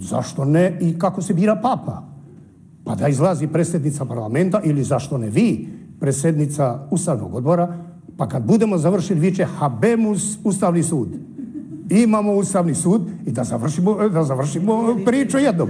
zašto ne i kako se bira papa? Pa da izlazi predsjednica parlamenta ili zašto ne vi, predsjednica Ustavnog odbora, pa kad budemo završili viće Habemus Ustavni sud. Imamo Ustavni sud i da završimo, da završimo priču jednom.